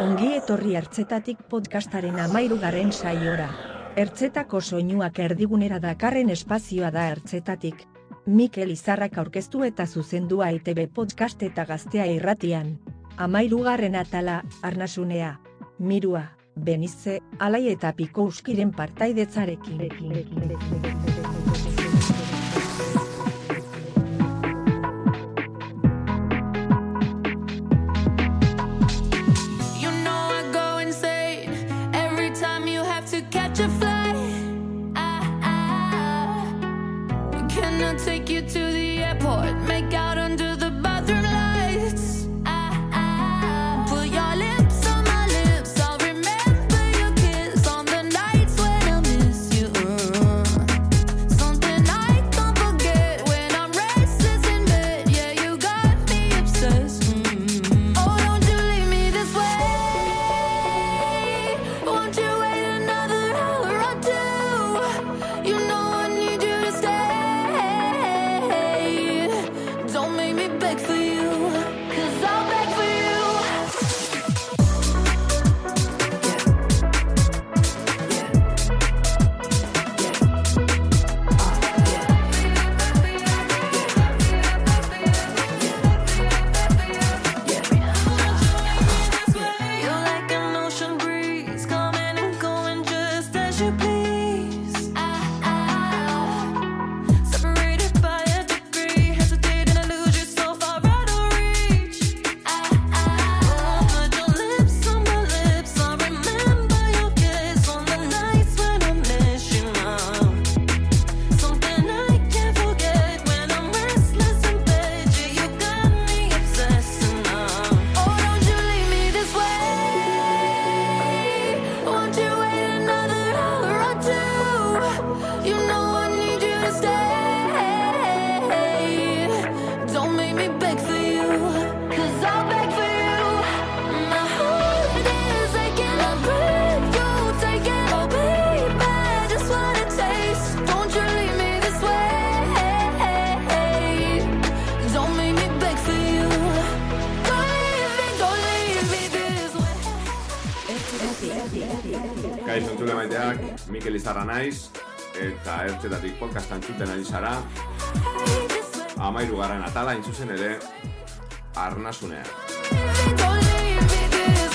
Ongi etorri ertzetatik podcastaren amairugarren saiora. Ertzetako soinuak erdigunera dakarren espazioa da ertzetatik. Mikel Izarrak aurkeztu eta zuzendua ITB podcast eta gaztea irratian. Amairugarren atala, arnasunea, mirua, benizze, alai eta piko uskiren partaidetzarekin.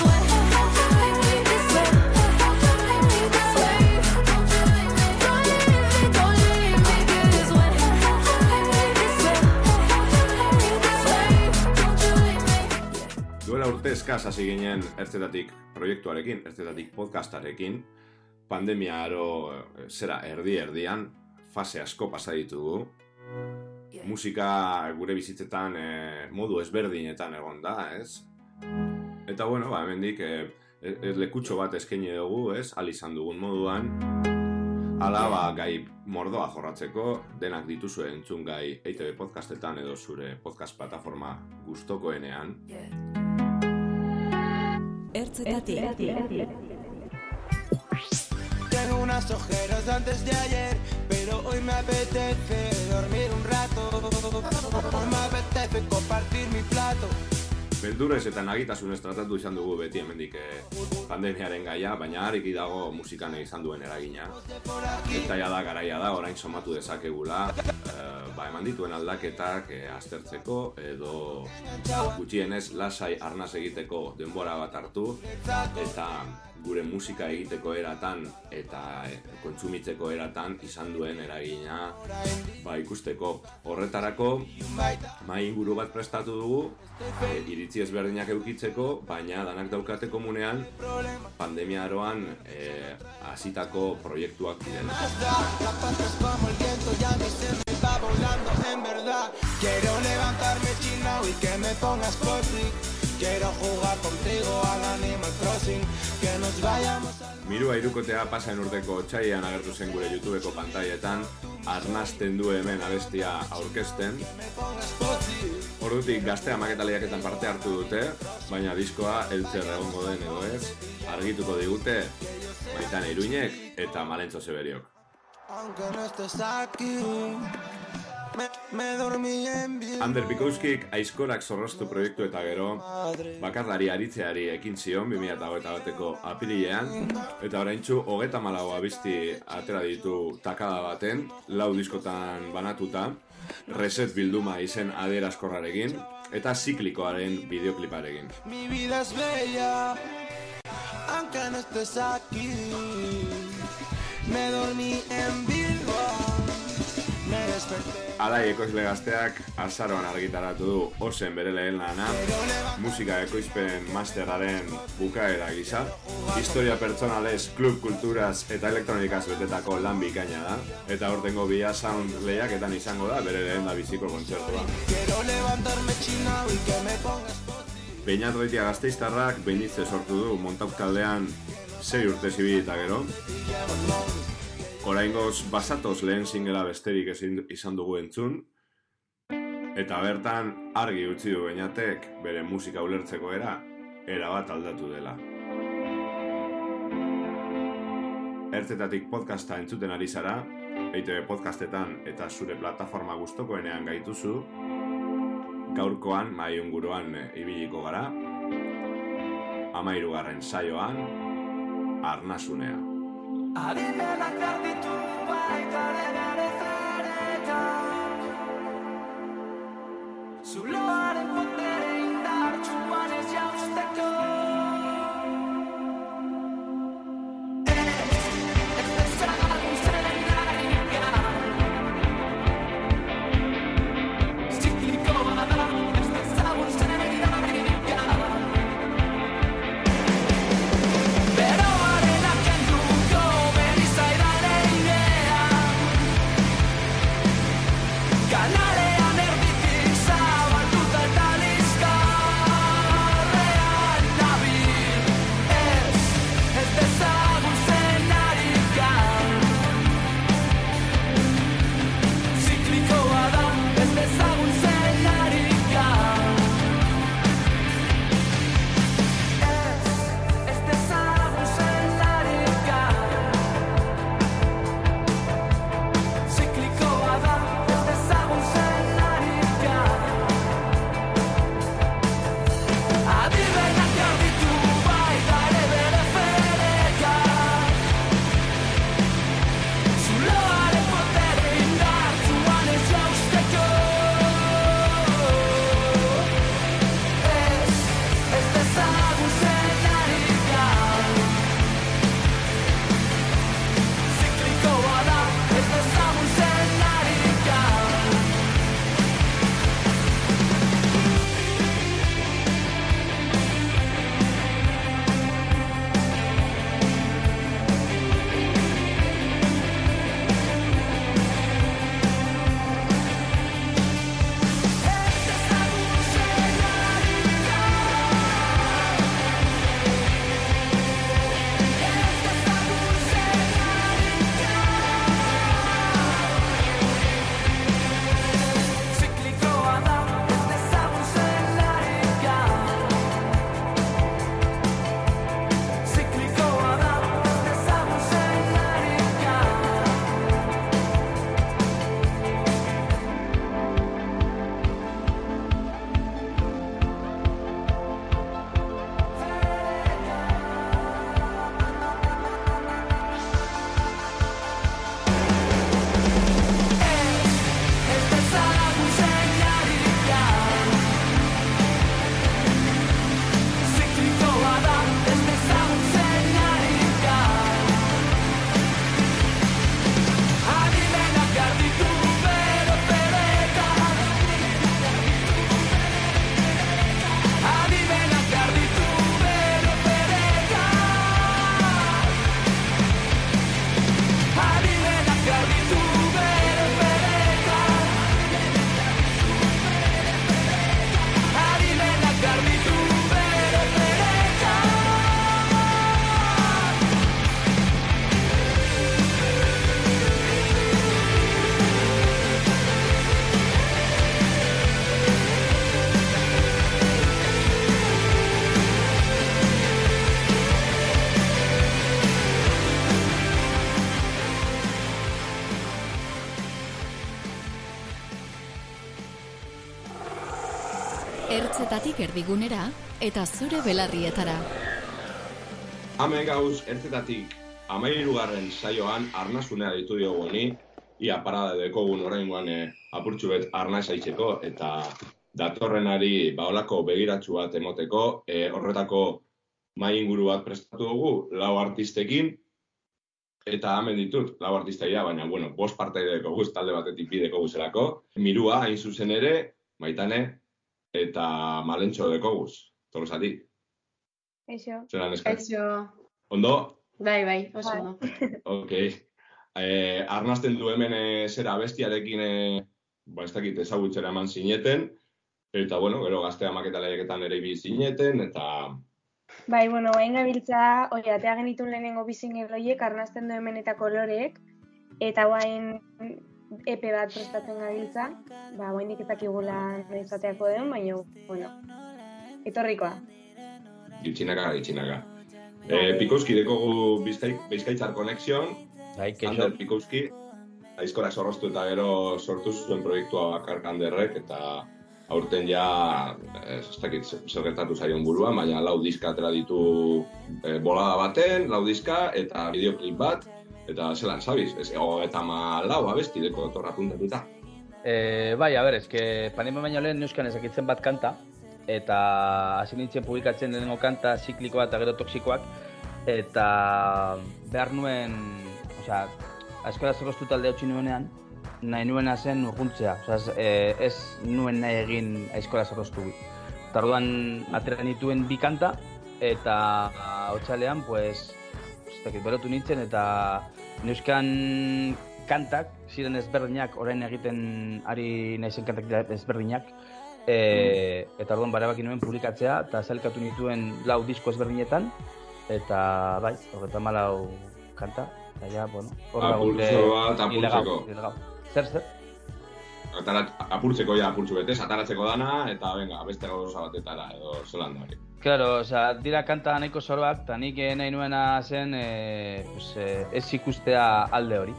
Way. This way. This way. Don't you leave me. Duela urte eskaz hasi ginen ertzetatik proiektuarekin, ertzetatik podcastarekin, pandemia aro eh, zera erdi erdian, fase asko pasa ditugu, musika gure bizitzetan eh, modu ezberdinetan egon da, ez? Eta bueno, ba, hemendik eh, e- lekutxo bat eskaini dugu, ez? Al izan dugun moduan, Ala, ba, gai mordoa jorratzeko, denak dituzue entzun gai EITB podcastetan edo zure podcast plataforma gustokoenean. Tengo unas ojeras de antes de ayer, pero hoy me apetece dormir un rato. Hoy me apetece compartir mi plato. Beldurrez eta nagitasunez tratatu izan dugu beti hemendik eh, pandemiaren gaia, baina hariki dago musikan izan duen eragina. Eta ja da garaia da, orain somatu dezakegula, eh, ba, eman dituen aldaketak eh, aztertzeko, edo gutxienez lasai arnaz egiteko denbora bat hartu, eta gure musika egiteko eratan eta eh, kontsumitzeko eratan izan duen eragina ba, ikusteko horretarako mai inguru bat prestatu dugu e, iritzi ezberdinak eukitzeko baina danak daukate komunean pandemia aroan e, hasitako proiektuak diren. Quiero levantarme chino y que me pongas posing. Quiero jugar contigo al Animal Crossing. Que nos vayamos al Mirua irukotea pasaen urteko txaian agertu zen gure YouTubeko pantailetan arnasten du hemen abestia aurkezten Ordutik gaztea maketaliaketan parte hartu dute, baina diskoa eltzer egongo den edo ez, argituko digute Maitane Iruinek eta Malentzo Seberiok. Aunque no estés aquí, Ander Bikowskik aizkorak zorroztu proiektu eta gero bakarlari aritzeari ekin zion 2008 bateko apirilean eta oraintzu hogeta malau abizti atera ditu takada baten lau diskotan banatuta reset bilduma izen adierazkorrarekin eta ziklikoaren bideokliparekin. Mi vida es bella, aunque no estés aquí. Me dormí en. Alai ekoizle gazteak azaroan argitaratu du ozen bere lehen lana, musika ekoizpen masterraren bukaera gisa, historia pertsonalez, klub kulturaz eta elektronikaz betetako lan bikaina da, eta hortengo bia sound lehiaketan izango da bere lehen da biziko kontzertua. Beinat goitia gazteiztarrak behinitze sortu du montauk taldean sei urte zibil eta gero. Oraingoz basatoz lehen singela besterik ezin izan dugu entzun. Eta bertan argi utzi du beinatek bere musika ulertzeko era, era bat aldatu dela. Ertzetatik podcasta entzuten ari zara, EITB podcastetan eta zure plataforma gustokoenean gaituzu, gaurkoan mai inguruan eh, ibiliko gara, amairugarren saioan, arnasunea. Adimenak arditu baitaren ere zaretan Zuloaren botere indartsuan ez jausteko erdigunera eta zure belarrietara. Hemen gauz, ertzetatik amairugarren saioan arnazunea ditu diogu honi, ia parada dekogun oraingoan eh, apurtxu bet arnaz aitzeko, eta datorrenari baolako begiratxu bat emoteko, eh, horretako mai inguru bat prestatu dugu, lau artistekin, eta hemen ditut, lau artistaia, baina, bueno, bost partaide dekoguz, talde batetik bideko guzelako, mirua, hain zuzen ere, maitane, eta malentxo dekoguz, tolosatik. Eixo. Zeran eskait. Eixo. Ondo? Bai, bai, oso Bai. ondo. Ok. Eh, arnazten du hemen eh, zera bestiarekin, eh, ba, ez dakit ezagutzera eman zineten, eta, bueno, gero gaztea maketaleeketan ere ibi zineten, eta Bai, bueno, hain gabiltza, hori, atea genitun lehenengo bizingel horiek, arnazten du hemen eta kolorek, eta guain epe bat prestatzen gabiltza, ba, guain ezakigula noiz ateako den, baina, bueno, etorrikoa. gitxinaka, gitxinaka. Eh, Pikowski dekogu Bizkai- Bizkaitzar Connection, Bai. Ander Pikowski, aizkora zorroztu eta gero sortu zuen proiektua bakark Anderrek, eta aurten ja, ez dakit zer gertatu zaion buruan, baina lau diska atera ditu eh, bolada baten, lau diska, eta bideoklip bat, eta zelan, sabiz, ez, eta ma lau abesti deko torra puntatuta. E, bai, a ber, eske pandemia baino lehen neuskan ezakitzen bat kanta, eta hasi nintzen publikatzen lehenengo kanta ziklikoa eta gero toksikoak, eta behar nuen, osea, askola zorroztu talde utzi nuenean, nahi nuena zen urguntzea, osea, ez, e, ez nuen nahi egin aizkola zorroztu. Eta orduan atera nituen bi kanta, eta otsalean, pues, ez dakit, berotu nintzen, eta neuskan kantak, ziren ezberdinak, orain egiten ari naizen kantak dira ezberdinak, e, eta orduan barabaki nuen publikatzea, eta zailkatu nituen lau disko ezberdinetan, eta bai, hogeita malau kanta, eta ja, bueno, hor dago gure. Zer, zer? Atarat, apurtzeko ja apurtxu betez, ataratzeko dana, eta venga, beste gauza batetara, edo zelan da hori. Claro, osea, dira kanta nahiko zoroak, eta nik eh, nahi nuena zen e, pues, eh, ez ikustea alde hori.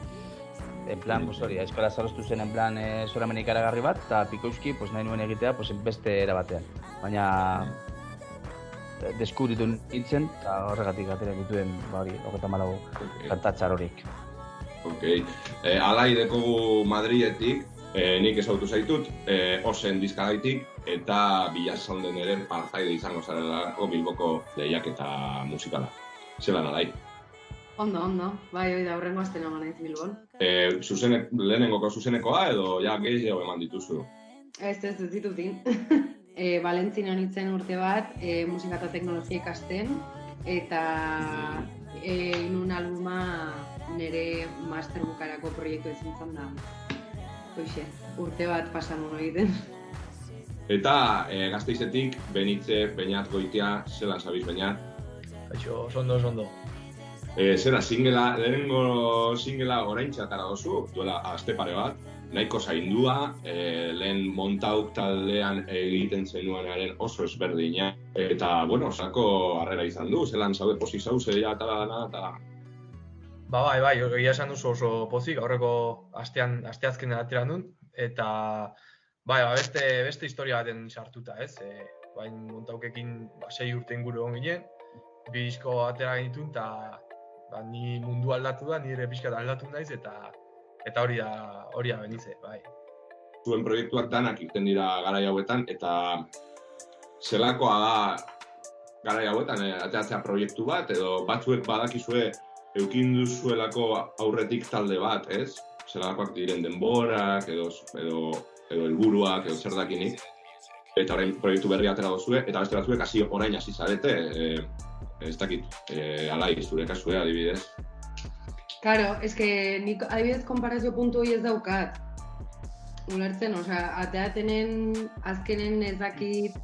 En plan, pues hori, eskola zaroztu zen en plan e, zoramen ikaragarri bat, eta Pikowski pues, nahi nuen egitea pues, beste era batean. Baina eh, deskubritu nintzen, eta horregatik atera dituen, ba hori, hogeita malau kantatzar horiek. Ok. Eh, alai dekogu Madridetik, eh, nik ezautu zaitut, eh, osen dizkagaitik, eta bilasaunden ere partaide izango zarelako Bilboko lehiak eta musikala. Zelan alai. Ondo, ondo. Bai, hori da, horrengo azten naiz Bilbon. Eh, zuzenek, lehenengoko zuzenekoa edo ja gehiago eman dituzu? Ez, ez, ez ditutin. e, Valentzina nintzen urte bat, e, musika eta teknologia ikasten, eta e, inun albuma nire master bukarako proiektu ezin zan da. Hoxe, urte bat pasan egiten. Eta eh, gazteizetik, Benitze, Beñat, Goitia, zelan zabiz Beñat? Kaixo, oso ondo, oso ondo. E, zera, singela, lehenengo singela orain txatara dozu, duela aste pare bat, nahiko zaindua, e, lehen montauk taldean egiten zenuenaren oso ezberdina, eta, bueno, osako harrera izan du, zelan zaude pozik zauze, ja, atala dana, eta... Ba, bai, bai, egia esan duzu oso pozik, aurreko astean, asteazken atera nun, eta bai, ba, beste, beste historia baten sartuta, ez? E, bain montaukekin ba, sei urte inguru egon ginen, bi disko atera genitun, eta ba, ni mundu aldatu da, nire pixkat aldatu naiz, eta eta hori da, hori da benitze, bai. Zuen proiektuak danak irten dira garai hauetan, eta zelakoa da garai hauetan, eh, ateratzea proiektu bat, edo batzuek badakizue eukin duzuelako aurretik talde bat, ez? Zelakoak diren denborak, edo, edo, edo helburuak, edo zer dakinik. Eta orain proiektu berri atera duzue, eta beste batzuek hasi orain hasi zarete, e, ez dakit, e, alai, zure kasue adibidez. Karo, eske nik adibidez konparazio puntu hori ez daukat. Ulertzen, osea, ateatenen azkenen ez dakit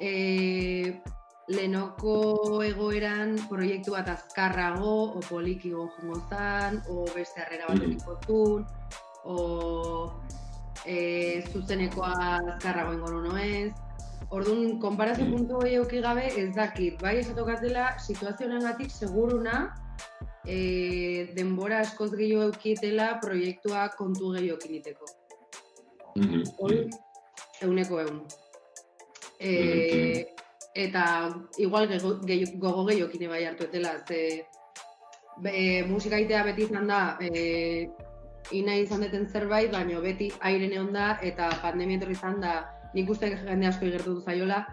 e, lehenoko egoeran proiektu bat azkarrago, o poliki jongo zan, o beste harrera bat ekipotun, o e, zuzenekoa azkarrago ingo noez. Orduan, konparazio Mhm. puntu hori euki gabe ez dakit. Bai esatokatela, situazio honengatik seguruna e, denbora askoz gehiago eukitela proiektua kontu gehiago kiniteko. Mhm. Hori, euneko eun. E, eta igual gego- gehi- gogo gehiokin bai hartu etela, ze be, musika itea beti izan da, e, ina izan deten zerbait, baina beti airen egon da, eta pandemia etorri izan da, nik uste jende asko igertu zaiola,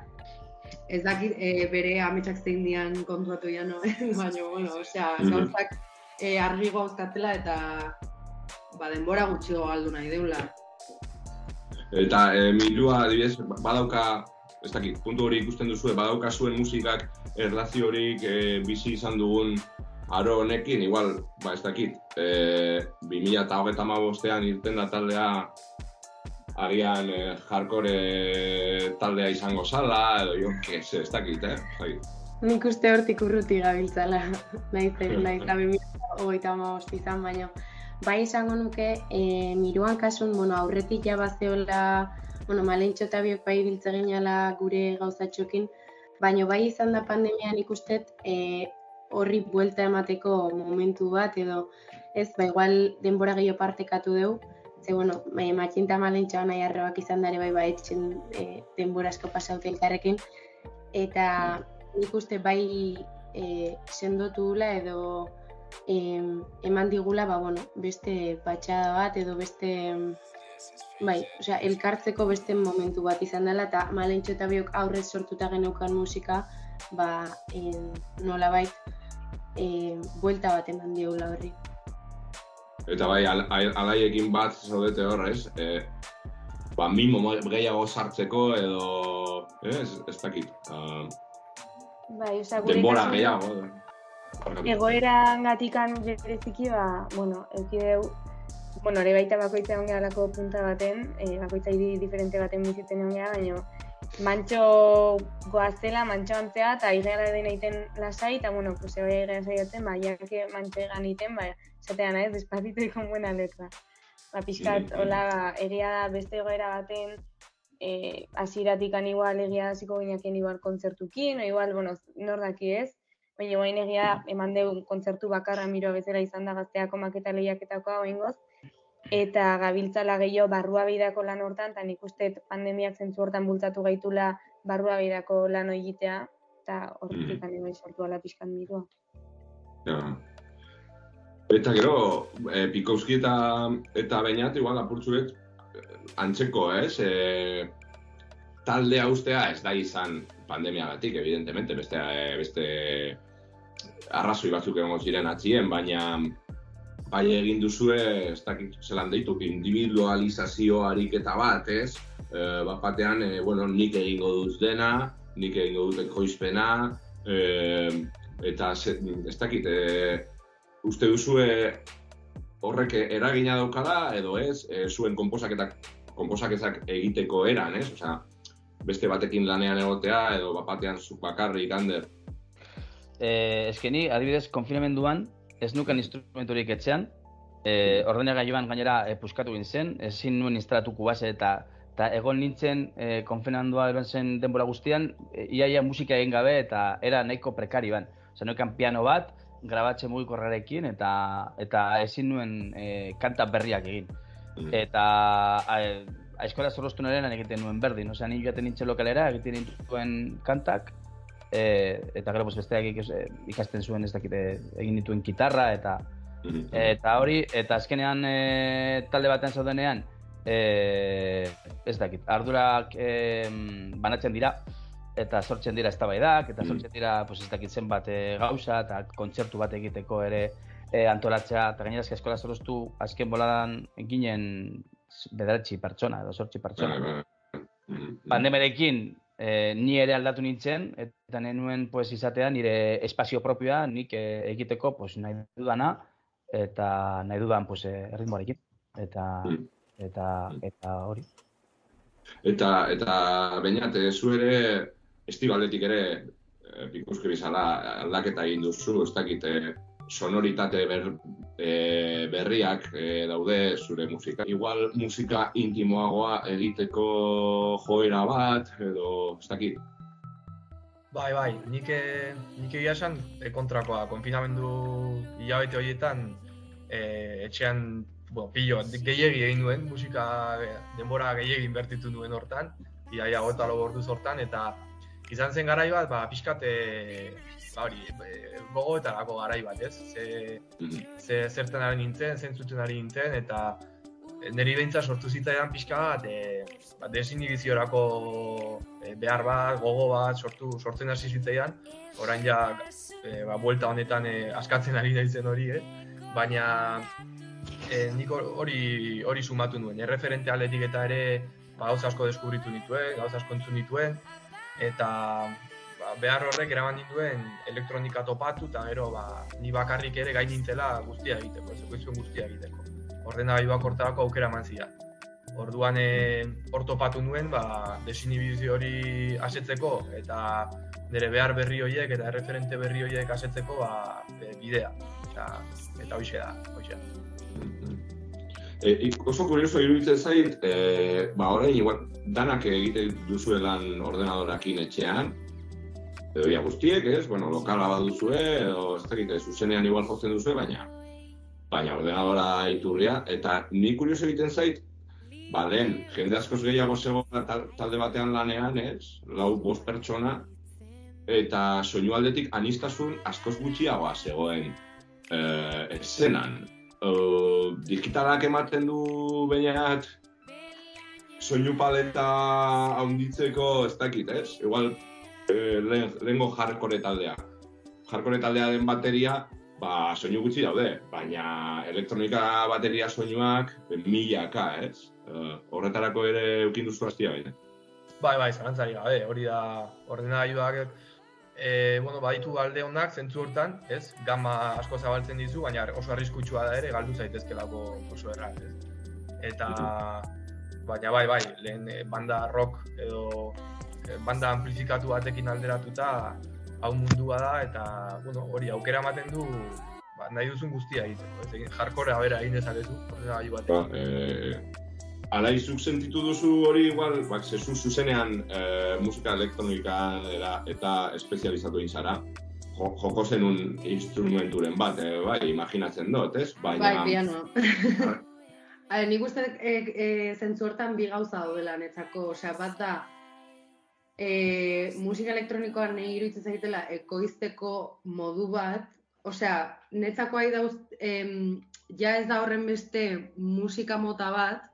ez dakit e, bere ametsak zein dian kontuatu ja, no? baina, bueno, osea, Mhm. gauzak e, argi gauzkatela eta ba, denbora gutxi galdu nahi deula. Eta e, milua, adibidez, badauka, ez dakit, puntu hori ikusten duzu, badauka zuen musikak erlaziorik e, bizi izan dugun aro honekin, igual, ba, ez dakit, e, 2000 eta hogeita bostean irten da taldea agian e, hardcore taldea izango zala, edo jo, se, ez dakit, eh? Zai. Nik uste hortik urruti gabiltzala, naiz, naiz, da hogeita izan, baino. Bai izango nuke, e, miruan kasun, bueno, aurretik ja bazeola, bueno, malentxo eta biok bai biltze ginala gure gauzatxokin, baino bai izan da pandemian ikustet, e, horri buelta emateko momentu bat, edo ez, ba igual denbora gehiago partekatu dugu, ze, bueno, e, matxinta malentxoa nahi arrebak izan dare bai bai etxen e, denbora asko pasaute elkarrekin, eta nik uste bai e, sendotula edo em, eman digula ba, bueno, beste patxada bat edo beste bai, osea, elkartzeko beste momentu bat izan dela. Eta malentxo eta biok aurrez sortuta geneukan musika ba, em, nolabait em, buelta bat eman diogula horri. Eta bai, al, al- alaiekin bat zaudete hor, ez? E, ba, mimo gehiago sartzeko edo, ez, ez dakit. Uh, Bai, osea, gure denbora kasuan- gehiago. egoeran gatikan bereziki, ba, bueno, eukideu, bueno, ere baita bakoitza egon gehalako punta baten, e, bakoitza hiri diferente baten bizitzen egon gehala, baina mantxo goazela, mantxo antzea, eta igera den egiten lasai, eta, bueno, pues, bai igera saiatzen, ba, jake mantxo egan egiten, ba, esatean, ez, despacito y con buena letra. Ba, pixkat, Mhm. hola, ba, egia da beste egoera baten, eh, hasieratikan igual egia hasiko ginekin igual kontzertukin, o igual, bueno, nor daki ez, baina guain egia eman dugu kontzertu bakarra miro bezala izan da gazteako maketa lehiaketakoa oingoz, eta gabiltzala gehiago barrua bidako lan hortan, eta nik uste pandemiak zentzu hortan bultatu gaitula barrua bidako lan egitea, eta horretik mm. bai sortu ala pixkan mirua. Ja. Eta gero, e, Pikowski eta, eta Beñat, igual apurtzuet, eh, antzeko, ez? E, taldea ustea ez da izan pandemiagatik, evidentemente, beste, eh, beste arrazoi batzuk egongo ziren atzien, baina bai egin duzue, ez dakit zelan deitu, individualizazio ariketa bat, ez? E, bat batean, e, bueno, nik egingo dut dena, nik egingo dut ekoizpena, e, eta ez dakit, e, uste duzue horrek eragina daukala, edo ez, e, zuen konposaketak, konposaketak egiteko eran, ez? Osea, beste batekin lanean egotea, edo bat batean zuk bakarrik hander. Eh, eske ni, adibidez, konfinamenduan, ez nuken instrumenturik etxean, eh, ordenagailuan gainera eh, puskatu zen, ezin nuen instalatuko base eta eta egon nintzen eh, konfinamendua egon zen denbora guztian, eh, iaia musika egin gabe eta era nahiko prekari ban. Osea, neukan piano bat, grabatze mugikorrarekin eta eta ezin nuen eh, kanta berriak egin. Eta a, a eskola zorroztunaren egiten nuen berdin, osea, ni joaten nintzen lokalera, egiten nintuen kantak, e, eta gero pues, besteak eh, ikasten zuen ez dakite egin dituen gitarra eta eta hori eta azkenean e, talde batean zaudenean e, ez dakit ardurak e, banatzen dira eta sortzen dira eztabaidak eta sortzen dira pues, ez dakit zenbat e, gauza eta kontzertu bat egiteko ere e, antolatzea eta gainera eske eskola zoroztu azken boladan ginen bederatzi pertsona edo sortzi pertsona. Pandemiarekin e, ni ere aldatu nintzen eta nenuen pues izatea nire espazio propioa nik e, egiteko pues nahi dudana eta nahi dudan pues e, erritmoarekin eta eta eta hori. Eta, eta eh, zu ere, estibaletik ere, eh, Pikowski bezala aldaketa egin duzu, ez dakit, eh, sonoritate ber, eh, berriak eh, daude zure musika. Igual musika intimoagoa egiteko joera bat, edo ez dakit. Bai, bai, nik, eh, nik egia esan eh, kontrakoa, konfinamendu hilabete horietan eh, etxean, bueno, pillo, gehiegi egin nuen, musika eh, denbora gehiegi inbertitu nuen hortan, iaia gota lau ordu zortan, eta izan zen garai bat, ba, pixkat, e, ba, hori, e, gogoetarako garai bat, ez? Ze, ze zertan ari nintzen, zentzuten ari nintzen, eta niri behintza sortu zitzaidan pixka bat, e, ba, desinibiziorako e, behar bat, gogo bat, sortu, sortzen hasi zitzaidan, orain ja, e, ba, buelta honetan e, askatzen ari naizen hori, eh? baina e, nik hor- hori hori sumatu nuen. Erreferente aldetik eta ere ba, gauza asko deskubritu nituen, gauza asko entzun nituen, eta ba, behar horrek eraman dituen elektronika topatu, eta gero ba, ni bakarrik ere gain nintzela guztia egiteko, ez ekoizuen guztia egiteko. Ordenagailuak hortarako aukera eman zidan. Orduan eh, hor topatu nuen, ba, desinibizio hori asetzeko eta nire behar berri horiek eta erreferente berri horiek asetzeko ba, bidea. Eta, eta hoxe da, hoxe da. E, oso kurioso iruditzen zait, e, ba orain igual danak egiten duzuelan ordenadorakin etxean, edo ja guztiek, ez? Bueno, lokala baduzue, edo ez dakit, zuzenean igual jotzen duzue, baina baina ordenadora iturria, eta ni kurioso egiten zait, ba lehen, jende askoz gehiago zegoela tal- talde batean lanean, ez? Lau bost pertsona, eta soinu aldetik anistasun askoz gutxiagoa zegoen eh, eszenan. Uh, digitalak ematen du behinat soinu paleta haunditzeko ez dakit, ez? Igual eh, lehen, lehengo hardcore taldea. Hardcore taldea den bateria, ba, soinu gutxi daude, baina elektronika bateria soinuak milaka, ez? Uh, horretarako ere eukin duzu hastia baina. Bai, bai, zalantzari gabe, hori da ordenagailuak e, bueno, baditu alde honak zentzu hortan, ez? Gama asko zabaltzen dizu, baina oso arriskutsua da ere galdu zaitezkelako oso erraz, ez? Eta baina bai, bai, lehen eh, banda rock edo eh, banda amplifikatu batekin alderatuta hau mundua da eta bueno, hori aukera ematen du ba, nahi duzun guztia egiteko, ez? Egin hardcore bera egin dezakezu ordenagailu Ba, batekin. eh, Ala izuk sentitu duzu hori igual, ba, zezu zuzenean eh, musika elektronikan era, eta espezializatu egin zara. Jo, joko zenun instrumenturen bat, eh, bai, imaginatzen dut, ez? Baina, Bai, piano. Are, nik uste e, e, zentzu hortan bi gauza daudela netzako, osea, bat da, e, musika elektronikoan nahi iruditzen zaitela ekoizteko modu bat, osea, netzako ahi dauz, em, ja ez da horren beste musika mota bat,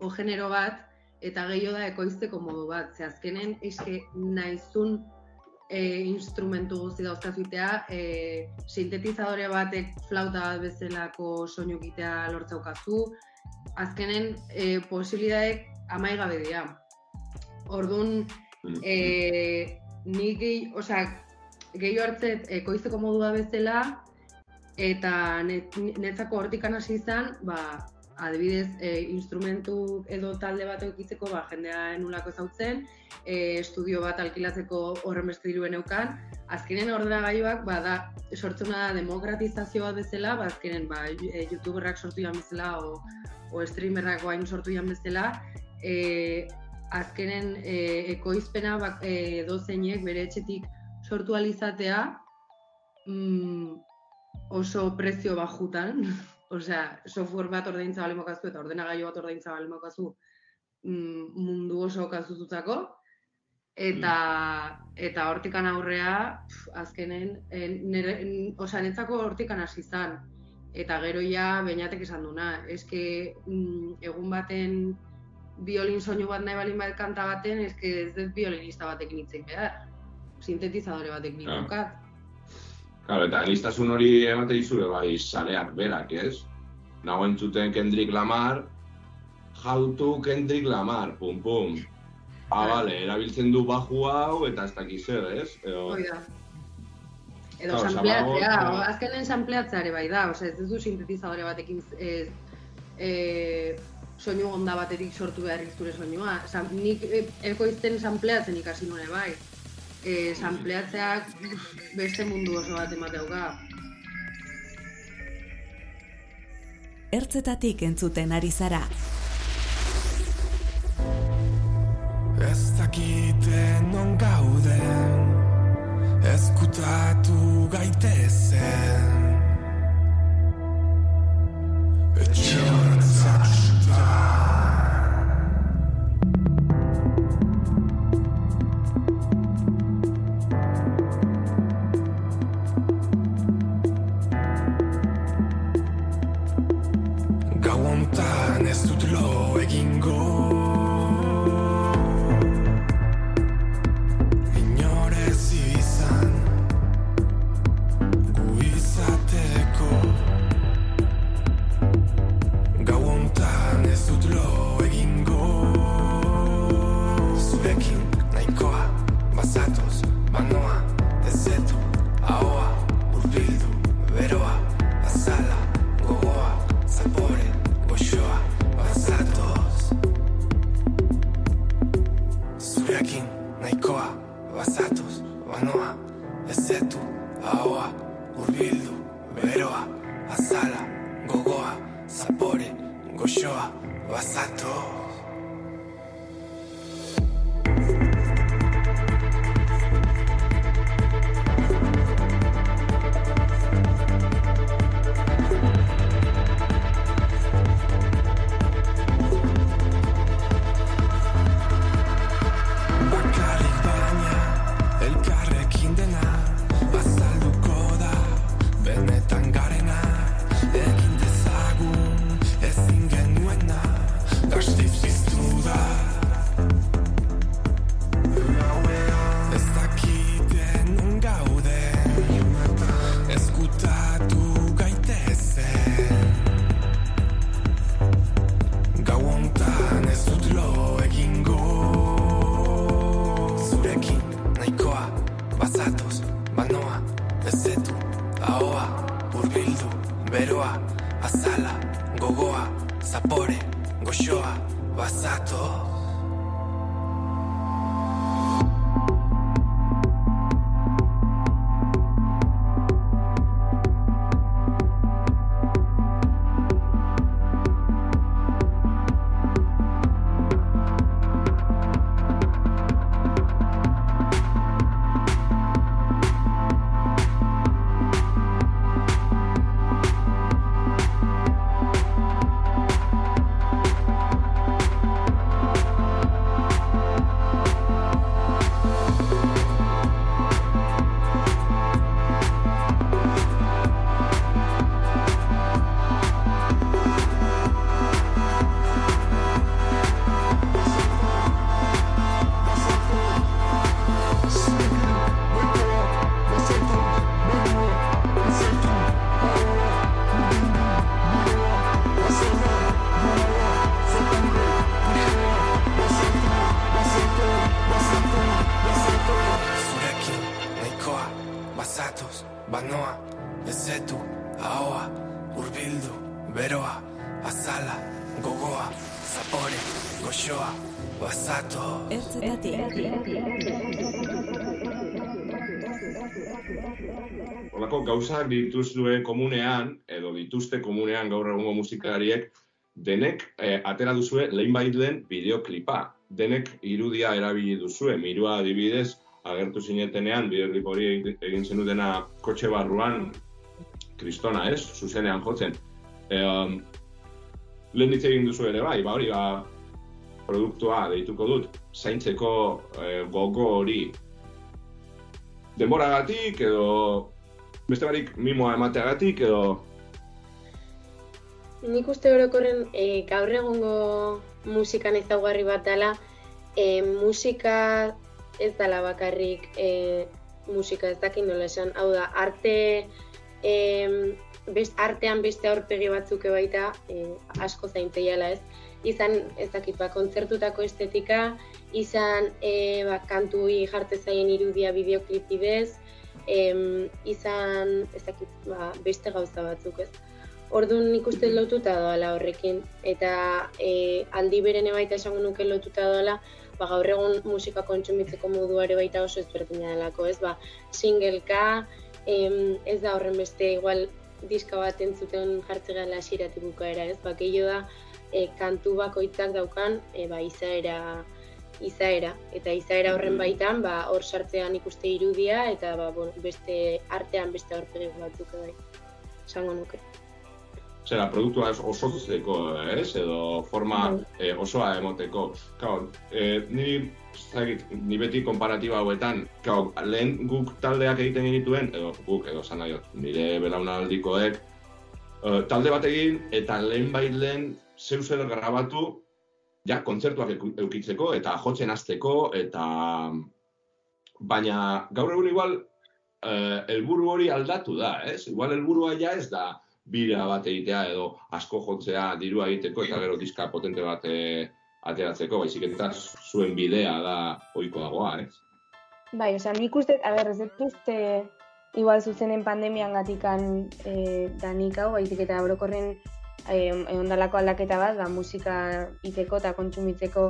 o genero bat, eta gehiago da ekoizteko modu bat. Ze azkenen, eske naizun e, instrumentu guzti dauzkazuitea, e, sintetizadore batek flauta bat bezalako soinu egitea lortzaukazu, azkenen e, posibilidadeek amaigabe dira. Orduan, e, nik gehi, osea, gehiago hartzet ekoizteko modua bezala, eta net, netzako hortikan hasi izan, ba, adibidez, e, instrumentu edo talde bat eukitzeko, ba, jendea nulako ezautzen, e, estudio bat alkilatzeko horren beste diruen eukan, azkenen ordenagailuak, ba, da, sortzuna da demokratizazio bat bezala, ba, azkenen, ba, youtuberrak sortu jan bezala, o, o streamerrak guain sortu jan bezala, e, azkenen e, ekoizpena bak, e, dozeinek bere etxetik sortu alizatea mm, oso prezio bajutan, osea, software bat ordaintza bali mokazu eta ordenagailu bat ordaintza bali mokazu mm, mundu oso kazututako, eta eta hortikan aurrea pf, azkenen e, nere, n- osea netzako hortikan hasi izan. Eta gero ja beinatek esan duna eske mm, egun baten biolin soinu bat nahi balin bat kanta baten eske ez dut biolinista batekin hitzein behar sintetizadore batekin Ah. daukat Claro, eta anistasun hori emate dizure bai sareak berak, ez? Nago entzuten Kendrick Lamar, how to Kendrick Lamar, pum pum. Ah, bale, erabiltzen du baju hau eta ez dakiz zer, ez? Edo, Hoi da. Edo Claro, sampleatzea, Samagos, o- azkenen sampleatzea ere bai da, osea ez duzu sintetizadore batekin ez, e, soinu onda batetik sortu beharrik zure soinua. Sam, nik e, ekoizten sampleatzen ikasi nuen bai. E, sampleatzeak uf, beste mundu oso bat emate dauka. Ertzetatik entzuten ari zara. Ez dakite non gauden Ezkutatu gaitezen Etxe nahikoa bazatoz banoa ezetu ahoa urbildu beroa azala gogoa zapore goxoa bazatoz gauzak dituzue komunean, edo dituzte komunean gaur egungo musikariek, denek eh, atera duzue lehenbaitlen bideoklipa. Denek irudia erabili duzue, mirua adibidez, agertu zinetenean, bideoklip hori egin- zenutena kotxe barruan, kristona ez, zuzenean jotzen. E, um, lehen hitz egin duzu ere bai, ba hori, ba, produktua deituko dut, zaintzeko eh, gogo hori denboragatik edo beste barik mimoa emateagatik edo? Nik uste orokorren e, gaur egungo musikan ezaugarri bat dela, e, musika ez dela bakarrik e, musika ez dakit nola esan, hau da, arte, e, best, artean beste aurpegi batzuk baita e, asko zainteiala ez. Izan, ez dakit, ba, kontzertutako estetika, izan, e, ba, kantui jarte zaien irudia bideoklip bidez, em, izan, ez dakit, ba, beste gauza batzuk ez. Orduan nik uste lotuta doala horrekin, eta e, aldi beren baita esango nuke lotuta doala, ba, gaur egun musika kontsumitzeko moduare baita oso ezberdina delako, ez? Ba, singleka, em, ez da horren beste igual diska bat entzuten jartze gala bukaera, ez? Ba, gehiago da, e, kantu bakoitzak daukan, e, ba, izaera, izaera. Eta izaera horren baitan, ba, hor sartzean ikuste irudia, eta ba, bueno, beste artean beste aurpegi batzuk bai. Esango nuke. zera, produktua ez osotzeko, ez? Edo forma eh, osoa emoteko. Claro, eh, ni, ez dakit, ni beti konparatiba hauetan, claro, lehen guk taldeak egiten genituen, edo guk, edo zan nahi, dut, nire belaunaldikoek, eh, talde bat egin, eta lehen bait lehen zeu zer grabatu, ja, kontzertuak eukitzeko, eta jotzen hasteko, eta... Baina gaur egun igual, eh, helburu hori aldatu da, ez? Igual helburua ja ez da bira bat egitea edo asko jotzea dirua egiteko eta gero diska potente bat eh, ateratzeko, baizik eta zuen bidea da ohiko dagoa, ez? Bai, osea, nik uste, a ber, ez dut igual zuzenen pandemian gatikan e, danik hau, baizik eta orokorren eh, ondalako aldaketa bat, ba, musika iteko eta kontsumitzeko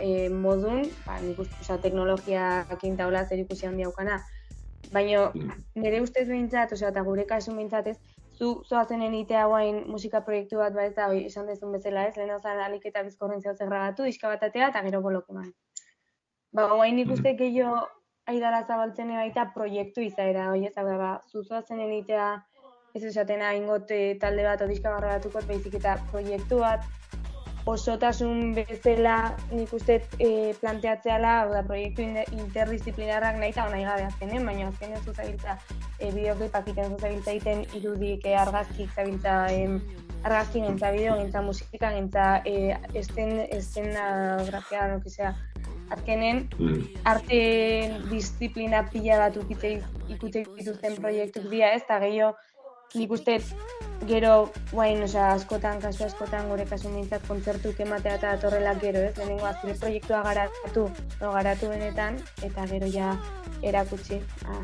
eh, modun, ba, nik uste, osea, teknologiakin taula zer ikusi handia aukana. Baina nire ustez behintzat, osea, eta gure kasu behintzat ez, zu zoazenen itea guain musika proiektu bat ba da, hoi, esan dezun bezala ez, lehen zan alik eta bizkorren zehotze grabatu, diska bat atea eta gero bolok eman. Ba, guain nik uste gehiago aidala zabaltzen baita proiektu izaera, hoi ez, da, ba, zu zoazenen itea ez esatena ingot eh, talde bat diska garrabatukot, baizik eta proiektu bat, osotasun bezala nik uste e, planteatzeala, hau da, proiektu interdisciplinarrak nahi eta nahi gabe azkenen, baina azkenen zuzabiltza e, bideoklipak iten zuzabiltza egiten irudik, e, argazkik zabiltza em, argazki gintza, bideo gintza, musika gintza, e, esten, estenografia, no que sea, azkenen arte disiplina pila bat ikute dituzten proiektuk dira ez, eta gehiago nik uste gero, guain, osea, askotan, kasu askotan, gure kasu mintzat kontzertuk ematea eta atorrela gero, ez? Lehenengo azure proiektua garatu, no, garatu benetan, eta gero ja erakutsi. Ah,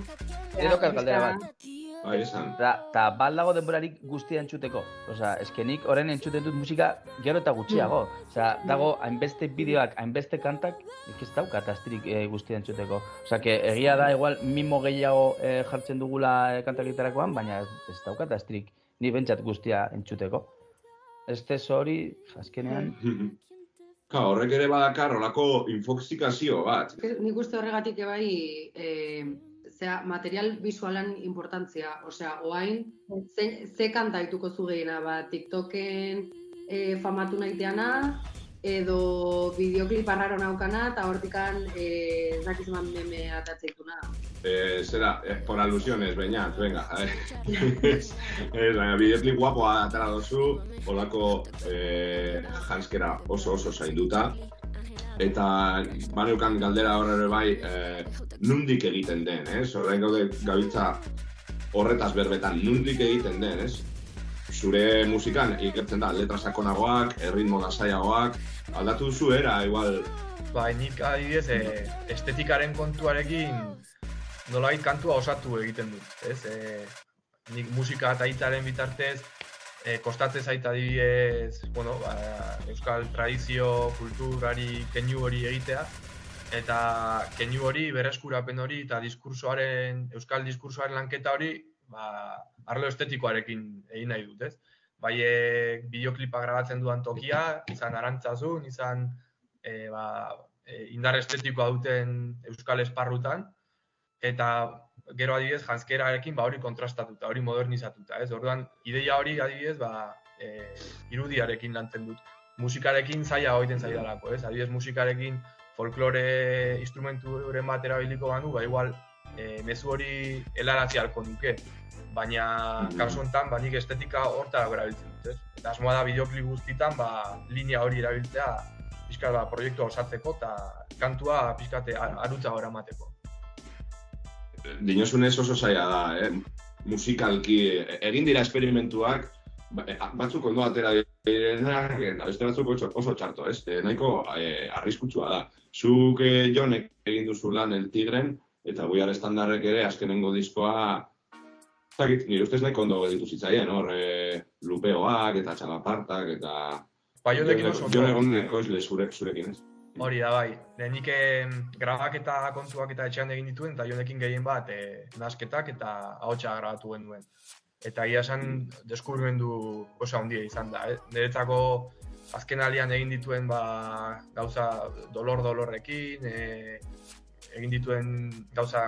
Gero kat galdera bat. Bai, esan. Ta, ta bal dago denborarik guztia entzuteko. Osea, eske nik orain entzuten dut musika gero eta gutxiago. Osea, dago hainbeste bideoak, hainbeste kantak, nik ez daukat astirik e, guztia entzuteko. Osea, que egia da igual mimo gehiago eh, jartzen dugula e, kantak egiterakoan, baina ez, ez daukat astirik ni bentsat guztia entzuteko. Ez tez hori, azkenean, Ka, horrek ere badakar olako infokzikazio bat. Nik uste horregatik ebai, e, zera, material visualan importantzia, osea, oain, ze, ze kanta ituko zu gehiena, ba, TikToken e, famatu nahiteana, edo bideoklip arraro naukana, eta hortikan e, ez dakiz eman meme atatzeituna. Eh, zera, eh, por alusiones, beñat, venga. Ez, baina bideoklip guapoa atara dozu, olako eh, janskera oso oso zainduta. Eta baneukan galdera hor ere bai, eh, nundik egiten den, ez? Horrein gaude gabiltza horretaz berbetan, nundik egiten den, ez? Zure musikan ikertzen da, letra sakonagoak, erritmo lasaiagoak, aldatu duzu era, igual, Bai, nik adibidez, e, estetikaren kontuarekin nolabait kantua osatu egiten dut, ez? E, nik musika eta hitzaren bitartez, e, kostatzen zait adibidez, bueno, ba, euskal tradizio, kulturari keinu hori egitea, eta keinu hori, bereskurapen hori, eta diskursoaren, euskal diskursoaren lanketa hori, ba, arlo estetikoarekin egin nahi dut, ez? Bai, e, bideoklipa grabatzen duan tokia, izan arantzazun, izan e, ba, e, indar estetikoa duten euskal esparrutan, eta gero adibidez janskerarekin ba hori kontrastatuta, hori modernizatuta, ez? Orduan ideia hori adibidez ba e, irudiarekin lantzen dut. Musikarekin zaila egiten zaidalako, ez? Adibidez musikarekin folklore instrumenturen bat erabiliko banu, ba igual e, mezu hori helarazi halko nuke. Baina kasu honetan ba nik estetika hortara erabiltzen dut, ez? Eta asmoa da bideoklip guztitan ba linea hori erabiltzea pixka ba, proiektua osatzeko eta kantua pixkate arutza gora emateko. dinosunez oso zaila da, eh? musikalki, egin dira esperimentuak, ba- eh, batzuk ondo atera direnak, eta beste batzuk oso, oso txarto, ez? Eh, nahiko eh, arriskutsua da. Zuk eh, jonek egin duzu lan El Tigren, eta Guiar Estandarrek ere azkenengo diskoa, ez dakit, nire ustez nahiko ondo gelditu zitzaien, hor, eh, lupeoak eta txalapartak, eta... Bai, honekin oso ondo. Jon egon ekoizle zure, zurekin, ez? Hori da bai, lehenik em, grabaketa kontuak eta etxean egin dituen, eta jonekin gehien bat e, nasketak eta ahotsa grabatu genuen. Eta egia esan deskubrimendu oso handia izan da. Eh? Niretzako azken alian egin dituen ba, gauza dolor-dolorrekin, e, egin dituen gauza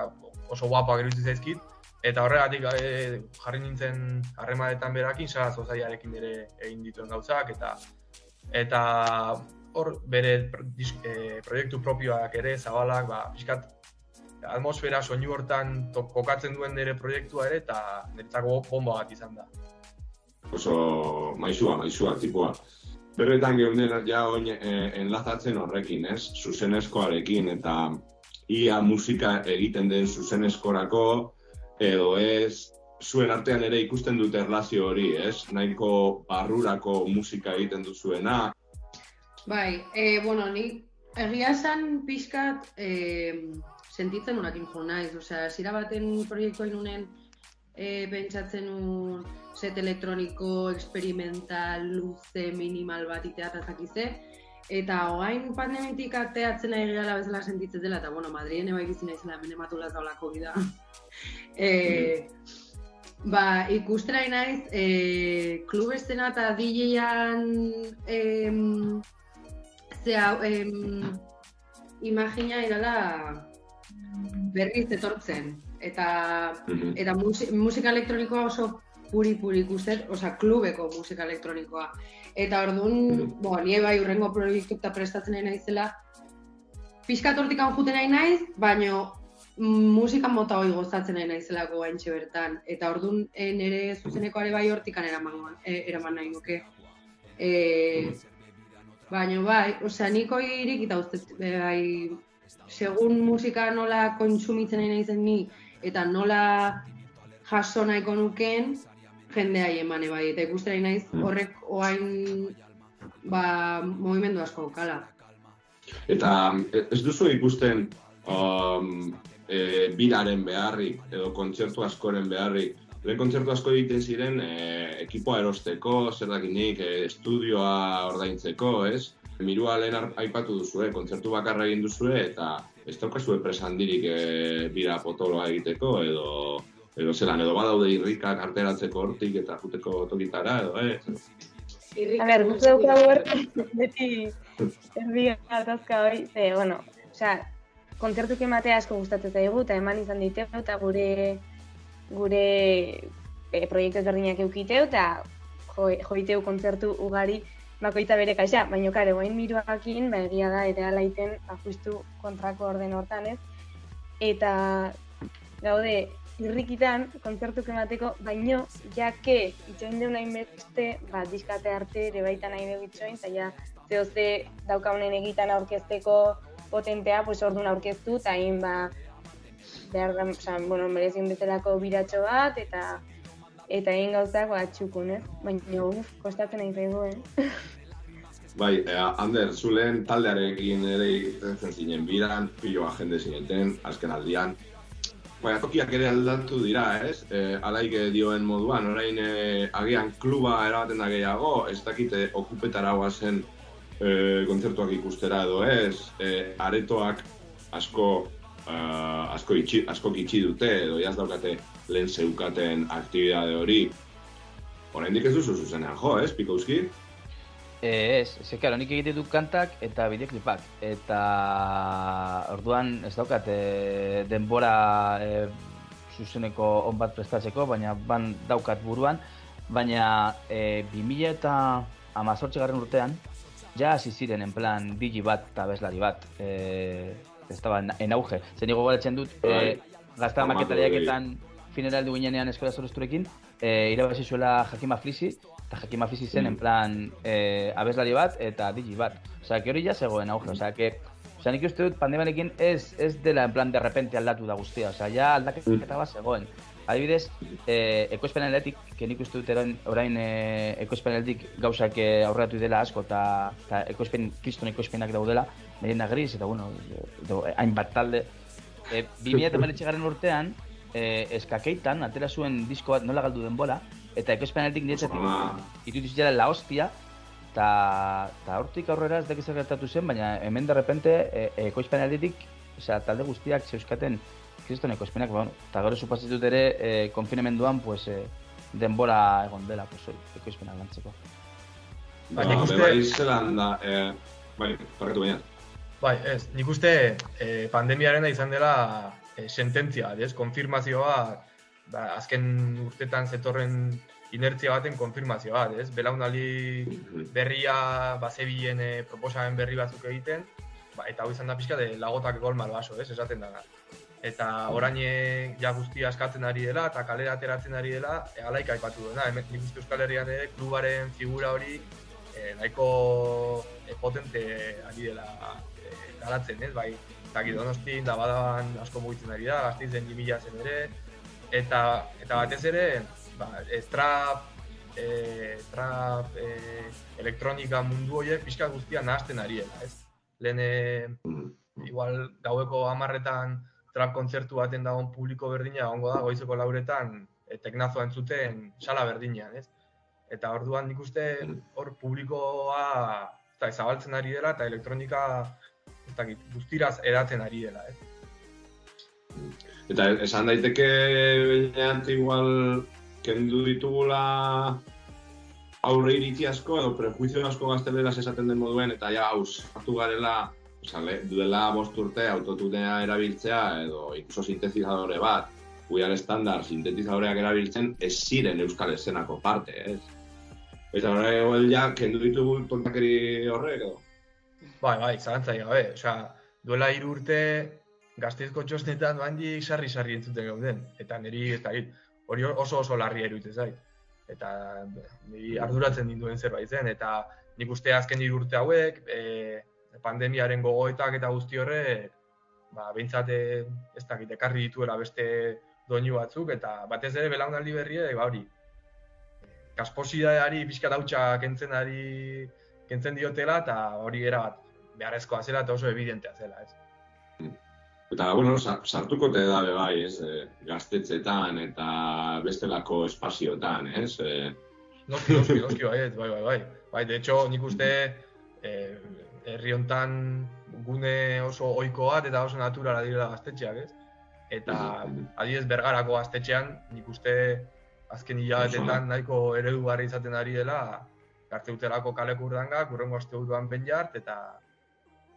oso guapoak iruditzen zaizkit, eta horregatik e, jarri nintzen harremanetan berakin, sara zozaiarekin ere egin dituen gauzak, eta eta hor bere eh, proiektu propioak ere zabalak, ba, pixkat atmosfera soinu hortan kokatzen duen nire proiektua ere eta niretzako bomba bat izan da. oso maizua, maizua tipua. Berretan geunden ja oin eh, enlazatzen horrekin, ez? Zuzenezkoarekin eta ia musika egiten den zuzenezkorako edo ez zuen artean ere ikusten dute erlazio hori, ez? Nahiko barrurako musika egiten duzuena. Bai, e, bueno, ni egia esan pixkat e, sentitzen unakin jo naiz, osea, zira baten proiektua inunen e, pentsatzen un set elektroniko, experimental, luze, minimal bat itea eta. Eta oain pandemitik ateatzen ari gara bezala sentitzen dela, eta bueno, Madrien eba ikitzen naizela hemen ematula ez daula COVID-a. e, ba, ikustera naiz, e, klub estena eta DJ-an em, zea, em, imagina irala berriz etortzen. Eta, Mhm. eta musi, musika elektronikoa oso puri-puri ikustet, osea, klubeko musika elektronikoa. Eta orduan, bo, nie bai urrengo proiektu eta prestatzen nahi naizela, pixkat hortikan juten nahi naiz, baino musika mota hori gozatzen nahi naizelako gaintxe bertan. Eta orduan e, nire zuzenekoare bai hortikan eraman, e, eraman nahi nuke. E, baino bai, osea, niko irik eta uste, bai, segun musika nola kontsumitzen nahi naizen ni, eta nola jaso nahiko nuken, jendeai emane bai, eta ikusten naiz horrek oain ba, movimendu asko kala. Eta e, ez duzu ikusten um, e, biraren beharrik edo kontzertu askoren beharrik. Lehen kontzertu asko egiten ziren e, ekipoa erosteko, zer dakinik, e, estudioa ordaintzeko, ez? Mirua lehen aipatu duzue, kontzertu bakarra egin duzue eta ez daukazue presandirik e, bira potoloa egiteko edo edo zelan, edo badaude irrikak arteratzeko hortik eta juteko tokitara edo, eh? A ber, guk daukagu hor, beti erdi gatazka hori, ze, bueno, osea, kontzertuk ematea asko gustatzen zaigu, eta eman izan diteu, eta gure gure e, proiektu ezberdinak eukiteu, eta jo, joiteu kontzertu ugari bakoitza bere kaixa, baina kare, guain miruakin, ba, egia da, ere alaiten, ba, justu kontrako orden hortan ez, eta gaude, irrikitan, kontzertuk emateko, baino, jake, itxoin deun hain beste, ba, diskate arte ere baita nahi dugu itxoin, eta ja, zeo ze daukaunen egitan aurkezteko potentea, pues orduan aurkeztu, eta hain, ba, behar da, bueno, merezin bezalako biratxo bat, eta eta egin gauzak ba, txukun, ez? Baina, uf, kostatzen nahi zaigu, eh? Bai, e, Ander, zu lehen taldearekin ere irten zinen biran, piloa jende zineten, azken aldian. Baina tokiak ere aldatu dira, ez? E, alaik dioen moduan, orain e, agian kluba erabaten da gehiago, ez dakite okupetara zen e, kontzertuak ikustera edo ez, e, aretoak asko uh, asko, itxi, asko itxi dute edo jaz daukate lehen zeukaten aktibidade hori. Oraindik ez duzu zuzenean jo, ez, Pikauski? Eh, ez, karo, nik egite dut kantak eta bideoklipak. Eta orduan ez daukat e, denbora e, zuzeneko on bat prestatzeko, baina ban daukat buruan. Baina e, 2000 eta amazortzi garren urtean, ja hasi ziren en plan digi bat eta bezlari bat. E, estaba en, auge. Zen nigo goratzen dut, e, gazta Famatu maketariaketan fineraldu ginenean eskola zorosturekin, e, irabazi zuela Jakima Flisi, eta Jakima Flisi zen en plan e, abeslari bat eta digi bat. Osea, que hori ja zegoen auge, osea, que Osea, nik uste dut pandemiarekin ez, ez dela en plan de repente aldatu da guztia, osea, ja aldaketa bat zegoen. Adibidez, eh, ekoizpenaletik, que nik uste dut orain, orain eh, ekoizpenaletik gauzak eh, aurreratu dela asko, eta ekoizpen, kriston ekoizpenak daudela, Medina Gris, eta bueno, edo, eh, hainbat talde. Eh, 2000 garren urtean, eh, eskakeitan, atera zuen disko bat nola galdu denbora, eta ekoizpenaletik niretzatik iruditu zitzara la hostia, eta ta hortik aurrera ez dakiz gertatu zen, baina hemen de repente e, ekoizpenalditik, osea, talde guztiak zeuzkaten kriston ekoizpenak, bueno, eta gero supazitut ere e, konfinemenduan, pues, e, denbora egon dela, pues, hori, ekoizpenak lantzeko. Ba, Ba, nik uste- bai zelan da, eh, bai, parkatu baina. Bai, ez, nik uste eh, pandemiarena izan dela eh, sententzia ez? Konfirmazioa, ba, azken urtetan zetorren inertzia baten konfirmazio bat, ez? Belaunaldi berria, ba, zebilen eh, proposamen berri batzuk egiten, ba, eta hau izan da pixka de lagotak gol malbaso, ez? Esaten dana. Eta orain eh, ja guztia askatzen ari dela, eta kalera ateratzen ari dela, e, alaika aipatu duena. Hemen nik uste Euskal Herrian ere klubaren figura hori eh, nahiko eh, potente ari dela garatzen, ez? Bai, eta donostin, da badaban asko mugitzen ari da, gazteizen 2000 zen ere, eta, eta batez ere, ba, e, trap, e, trap, e, elektronika mundu horiek pixka guztia nahazten ari dela, ez? Lehen, e, igual gaueko hamarretan trap kontzertu baten dagoen publiko berdina egongo da goizeko lauretan e, teknazoa entzuten sala berdinean, ez? Eta orduan nik uste hor publikoa ez da, zabaltzen ari dela eta elektronika ez dakit, guztiraz edaten ari dela, ez? Eta esan daiteke benean igual kendu ditugula aurre iritzi asko edo prejuizio asko gazteleraz esaten den moduen eta ja haus hartu garela Osa, le, duela bost urte autotunea erabiltzea edo incluso sintetizadore bat, guian estandar sintetizadoreak erabiltzen ez ziren euskal eszenako parte, ez? Eta horre ja, kendu ditugu tontakeri horrek edo? Bai, bai, zalantzai gabe. Osea, duela hiru urte gazteizko txosnetan handik sarri-sarri entzuten gauden. Eta niri, ez dakit, hori oso oso larria iruditzen zait. Eta niri arduratzen dituen zerbait zen. Eta nik uste azken hiru urte hauek, e, pandemiaren gogoetak eta guzti horrek, ba, behintzat eh, ez dakit, ekarri dituela beste doinu batzuk, eta batez ere belaunaldi berriek, ba hori, kasposidadeari pixka dautxa kentzen ari, kentzen diotela, eta hori era beharrezkoa zela eta oso evidentea zela, ez. Eta, bueno, sa- sartuko te da bai, ez, eh, gaztetxetan eta bestelako espaziotan, ez? Eh, Noski, noski, noski, bai, bai, bai, bai. Bai, de hecho, nik uste eh, herri hontan gune oso ohiko bat eta oso naturala direla gaztetxeak, ez? Eta adibidez bergarako gaztetxean, nik uste azken hilabetetan nahiko eredugarri izaten ari dela garte utelako kaleko urdangak, urrengo aste buruan penjart, eta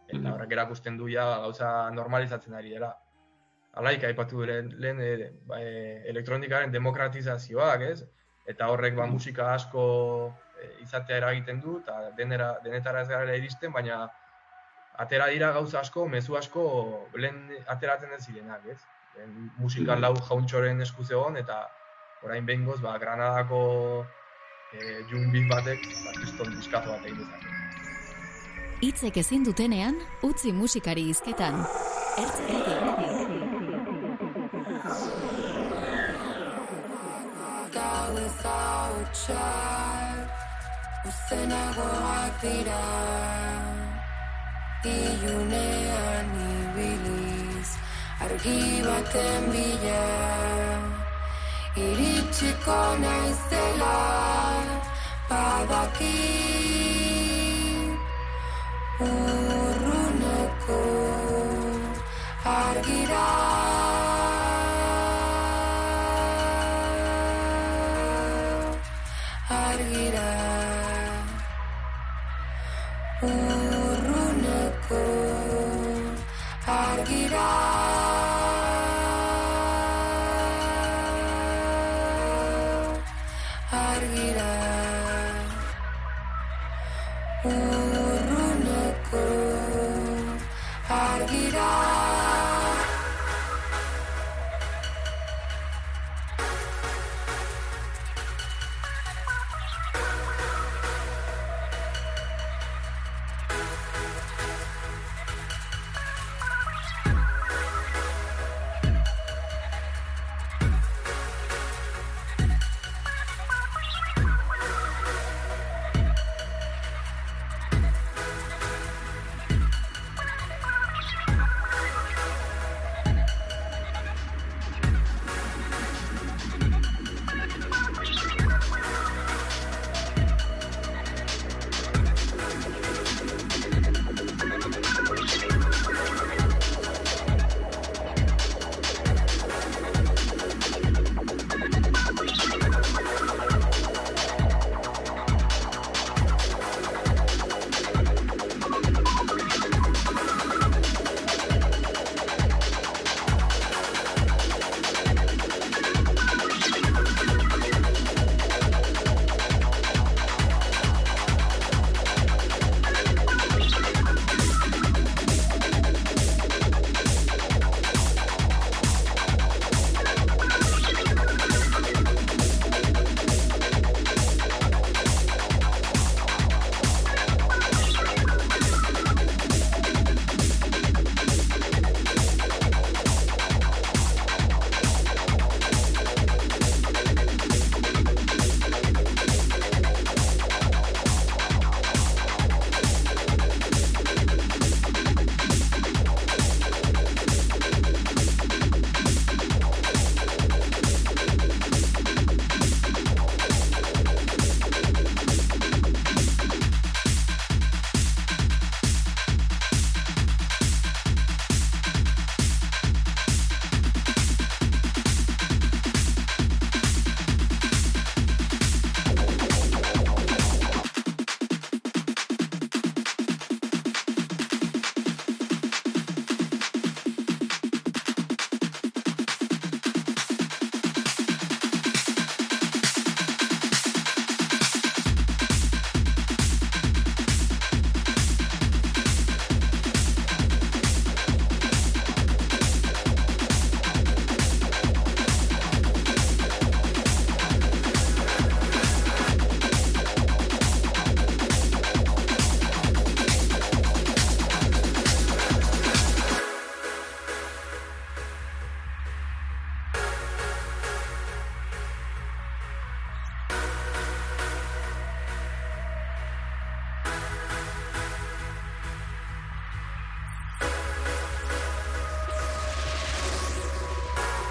eta horrek erakusten du ja gauza normalizatzen ari dela. Alaik aipatu lehen, lehen e, ba, e, elektronikaren demokratizazioak, ez? Eta horrek ba, musika asko e, izatea eragiten du, eta denera, denetara ez gara iristen, baina atera dira gauza asko, mezu asko lehen ateratzen ez zirenak, ez? Lehen musika lau jauntxoren esku zegoen, eta orain behingoz, ba, Granadako e, jung batek, ba, kriston diskazo bat egin dezake. Hitzek ezin dutenean, utzi musikari hizketan. Ertzetatik. Gauez hautsak Uzenagoak dira Ilunean ibiliz Argi baten bila Iritsiko naizela Badaki 我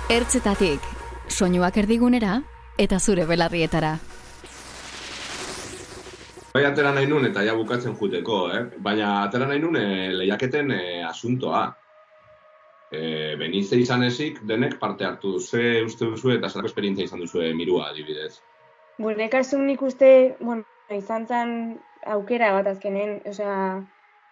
Ertzetatik, soinuak erdigunera eta zure belarrietara. Bai atera nahi nun eta ja bukatzen juteko, eh? Baina atera nahi nun eh, lehiaketen eh, asuntoa. Eh, benize izan ezik, denek parte hartu ze uste duzu eta zelako esperientzia izan duzu mirua adibidez. Gure kasun nik uste, bueno, izan zen aukera bat azkenen, osea,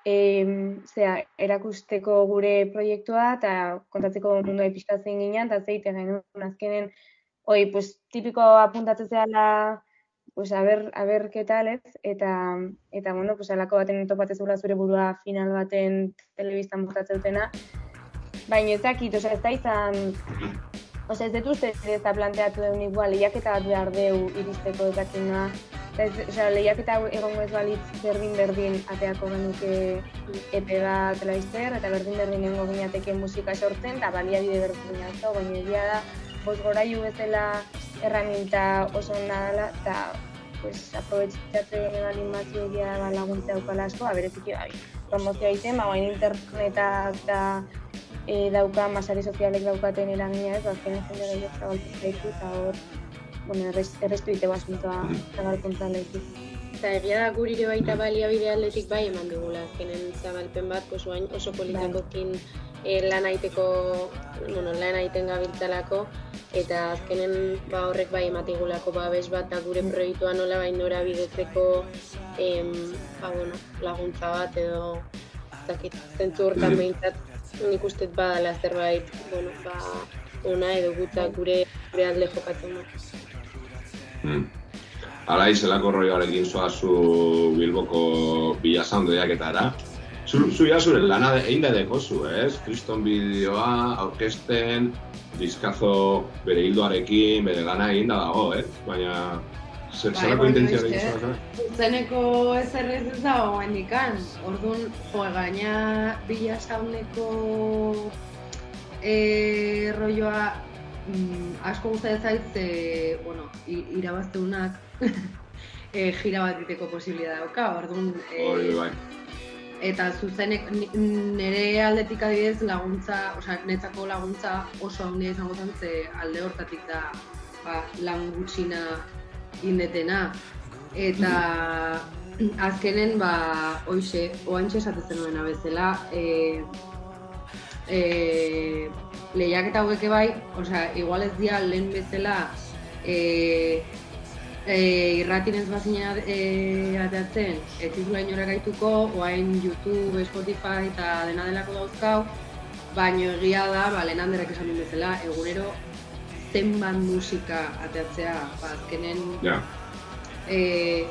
em, zera, erakusteko gure proiektua eta kontatzeko mundua pixka zein ginen, eta zeite genuen azkenen, oi, pues, tipiko apuntatzen zehala, pues, a ver, a ver qué tal, ez? Eta, eta bueno, pues, alako baten topatzezula zure burua final baten telebistan botatzen dutena, baina ez dakit, osea, ez da izan, Osea, ez dut uste ez da planteatu deun igual, lehiaketa bat behar deu iristeko ez dakina. Ez, osea, lehiaketa egongo ez balitz berdin-berdin ateako genuke epe bat laizter, eta berdin-berdin egongo ginateke musika sortzen, eta baliabide berdin atzo, baina egia da, bos goraiu bezala erraminta oso ona dela, eta pues, aprobetxatzen balin batzu egia ba, laguntza daukala asko, abereziki bai, promozioa egiten, ba, bain interneta eta e, dauka, masari sozialek daukaten eragina ez, azken jende gehiago zabaltzen zaitu, eta hor, bueno, errez- erreztu ite basuntoa zabalkuntza lehitu. Eta egia da guri ere baita baliabide aldetik bai eman digula, azkenen zabalpen bat, oso, hain- oso politakokin e, lan aiteko, bueno, lan aiten gabiltzalako, eta azkenen ba, horrek bai ematigulako babes bat da gure proiektua nola bai norabidetzeko em, ba, bueno, laguntza bat edo ez dakit, zentzu hortan behintzat nik uste badala zerbait, bueno, ba, ona edo gutza gure, gure alde jokatzen da. Hmm. Ala izelako roioarekin zoazu Bilboko Bila Sound lehiaketara. Zu, zu zure lana de- egin da dekozu, ez? Kriston bideoa, aurkesten, diskazo bere hildoarekin, bere lana egin da dago, ez? Baina, zer, Bai, zelako bueno, intentzia eske, egin zoaz, Zuzeneko ez errez ez dago hendikan. Orduan, jo, gaina bila sauneko e, rolloa mm, asko gustatzen zait, ze, bueno, irabazteunak e, gira bat egiteko posibilidad dauka, orduan... e, Hori bai. Eta zuzenek ni- nire aldetik adibidez laguntza, osea, netzako laguntza oso handia izango zen, ze alde hortatik da ba, lan gutxina indetena. Eta azkenen, ba, hoxe, oantxe esatezen nuena bezala, e, e, lehiaketa hauek bai, osea, igual ez dira lehen bezala e, e, irratin ez bazina e, ateatzen, ez zizula inora gaituko, oain YouTube, Spotify eta dena delako dauzkau, baino egia da, ba, lehen handerak esan duen bezala, egunero zenbat musika ateatzea, ba, azkenen Ja. e,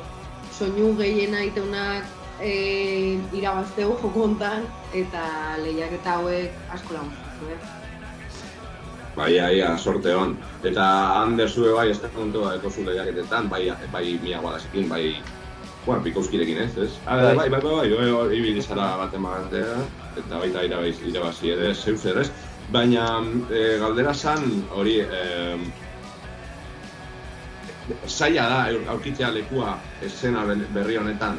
soinu gehiena iteunak e, irabazteu joko hontan, eta lehiaketa hauek asko laguntzen. Eh? Bai, ia, sorte hon. Eta Ander zue bai, ez da kontu eko zu lehiaketetan, bai, bai Mia Guadasekin, bai, bueno, Pikauskirekin ez, ez? Ah, bai, bai, bai, bai, bai, bai, ibili zara bat ematea, eta baita irabazi, irabazi ere, zeu zer, ez? Baina, e, galdera zan, hori, e, zaila da aurkitzea lekua esena berri honetan.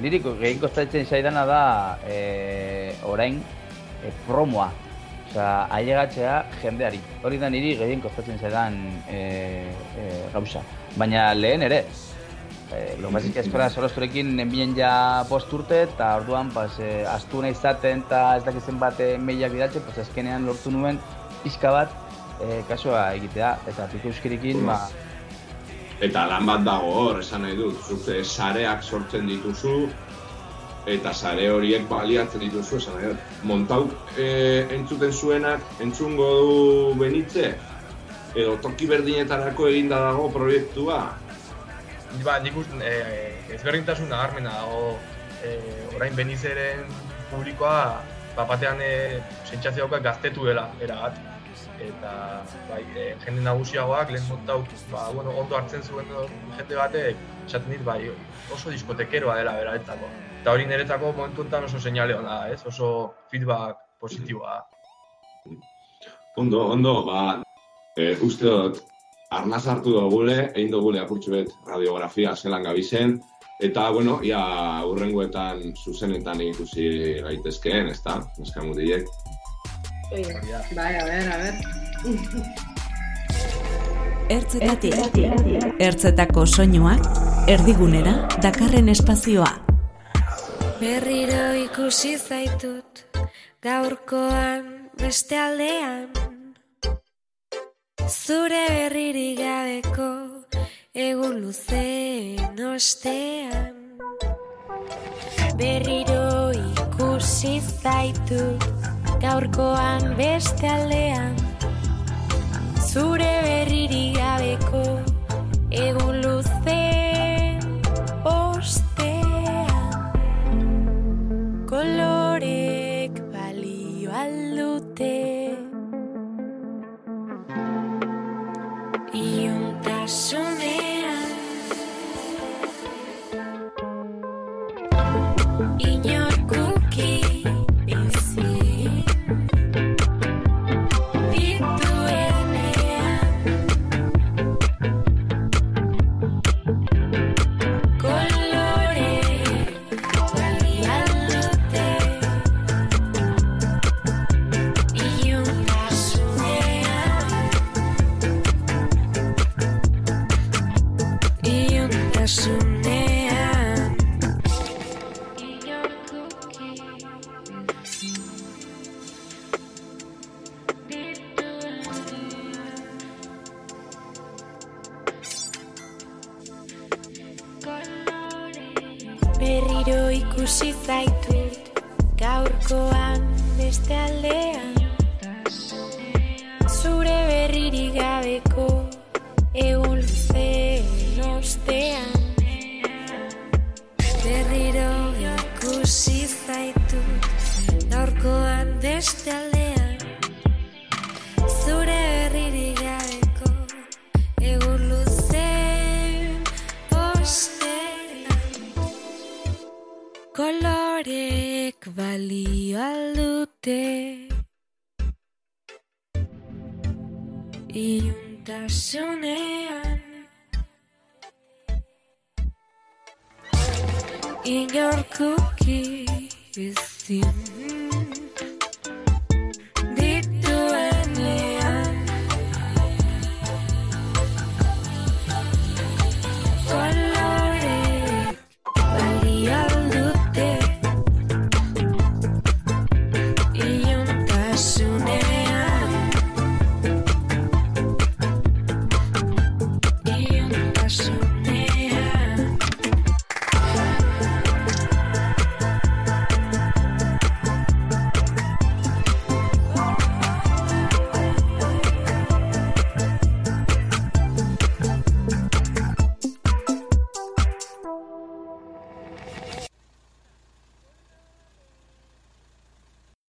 Niri gehien kostatzen zaidana da e, orain e, promoa. Osea, ailegatzea jendeari. Hori da niri gehien kostatzen zaidan e, e, gauza. Baina lehen ere. E, lo que pasa eskola solosturekin enbien ja bost urte, eta orduan pas, e, astu nahi izaten eta ez dakizen bat mailak bidatzen, pues azkenean lortu nuen pixka bat e, kasua egitea. Eta pikauskirikin, ba, Eta lan bat dago hor, esan nahi dut, zuk eh, sareak sortzen dituzu, eta sare horiek baliatzen dituzu, esan nahi dut. Montauk e, entzuten zuenak entzungo du benitze, edo toki berdinetarako eginda dago proiektua. Ba, nik uste, e, ezberdintasun nabarmena dago e, orain benizeren publikoa ba, batean e, sentsazio gaztetu dela, erabat. Eta bai, e, jende nagusiagoak lehen montau, ba, bueno, ondo hartzen zuen jende batek, esaten dit, bai, oso diskotekeroa dela beraretzako. Eta hori niretzako momentu honetan oso seinale ona da, ez? Oso feedback positiboa. Ondo, ondo, ba, e, uste dut, arnaz hartu dugule, egin dugule apurtxu bet radiografia zelan gabizen, eta, bueno, ia urrengoetan zuzenetan ikusi gaitezkeen, ezta, neska mutilek. Hori da. Hori da. Bai, a ber, a ber. Ertzetatik, ertzetako soinuak, erdigunera, dakarren espazioa. Berriro ikusi zaitut gaurkoan beste aldean. Zure berririk gabeko egun luzeen ostean. Berriro ikusi zaitut gaurkoan beste aldean. Zure berririk gabeko egun luzeen kolorek balio aldute Iuntasunean ikusi zaitut gaurkoan beste aldean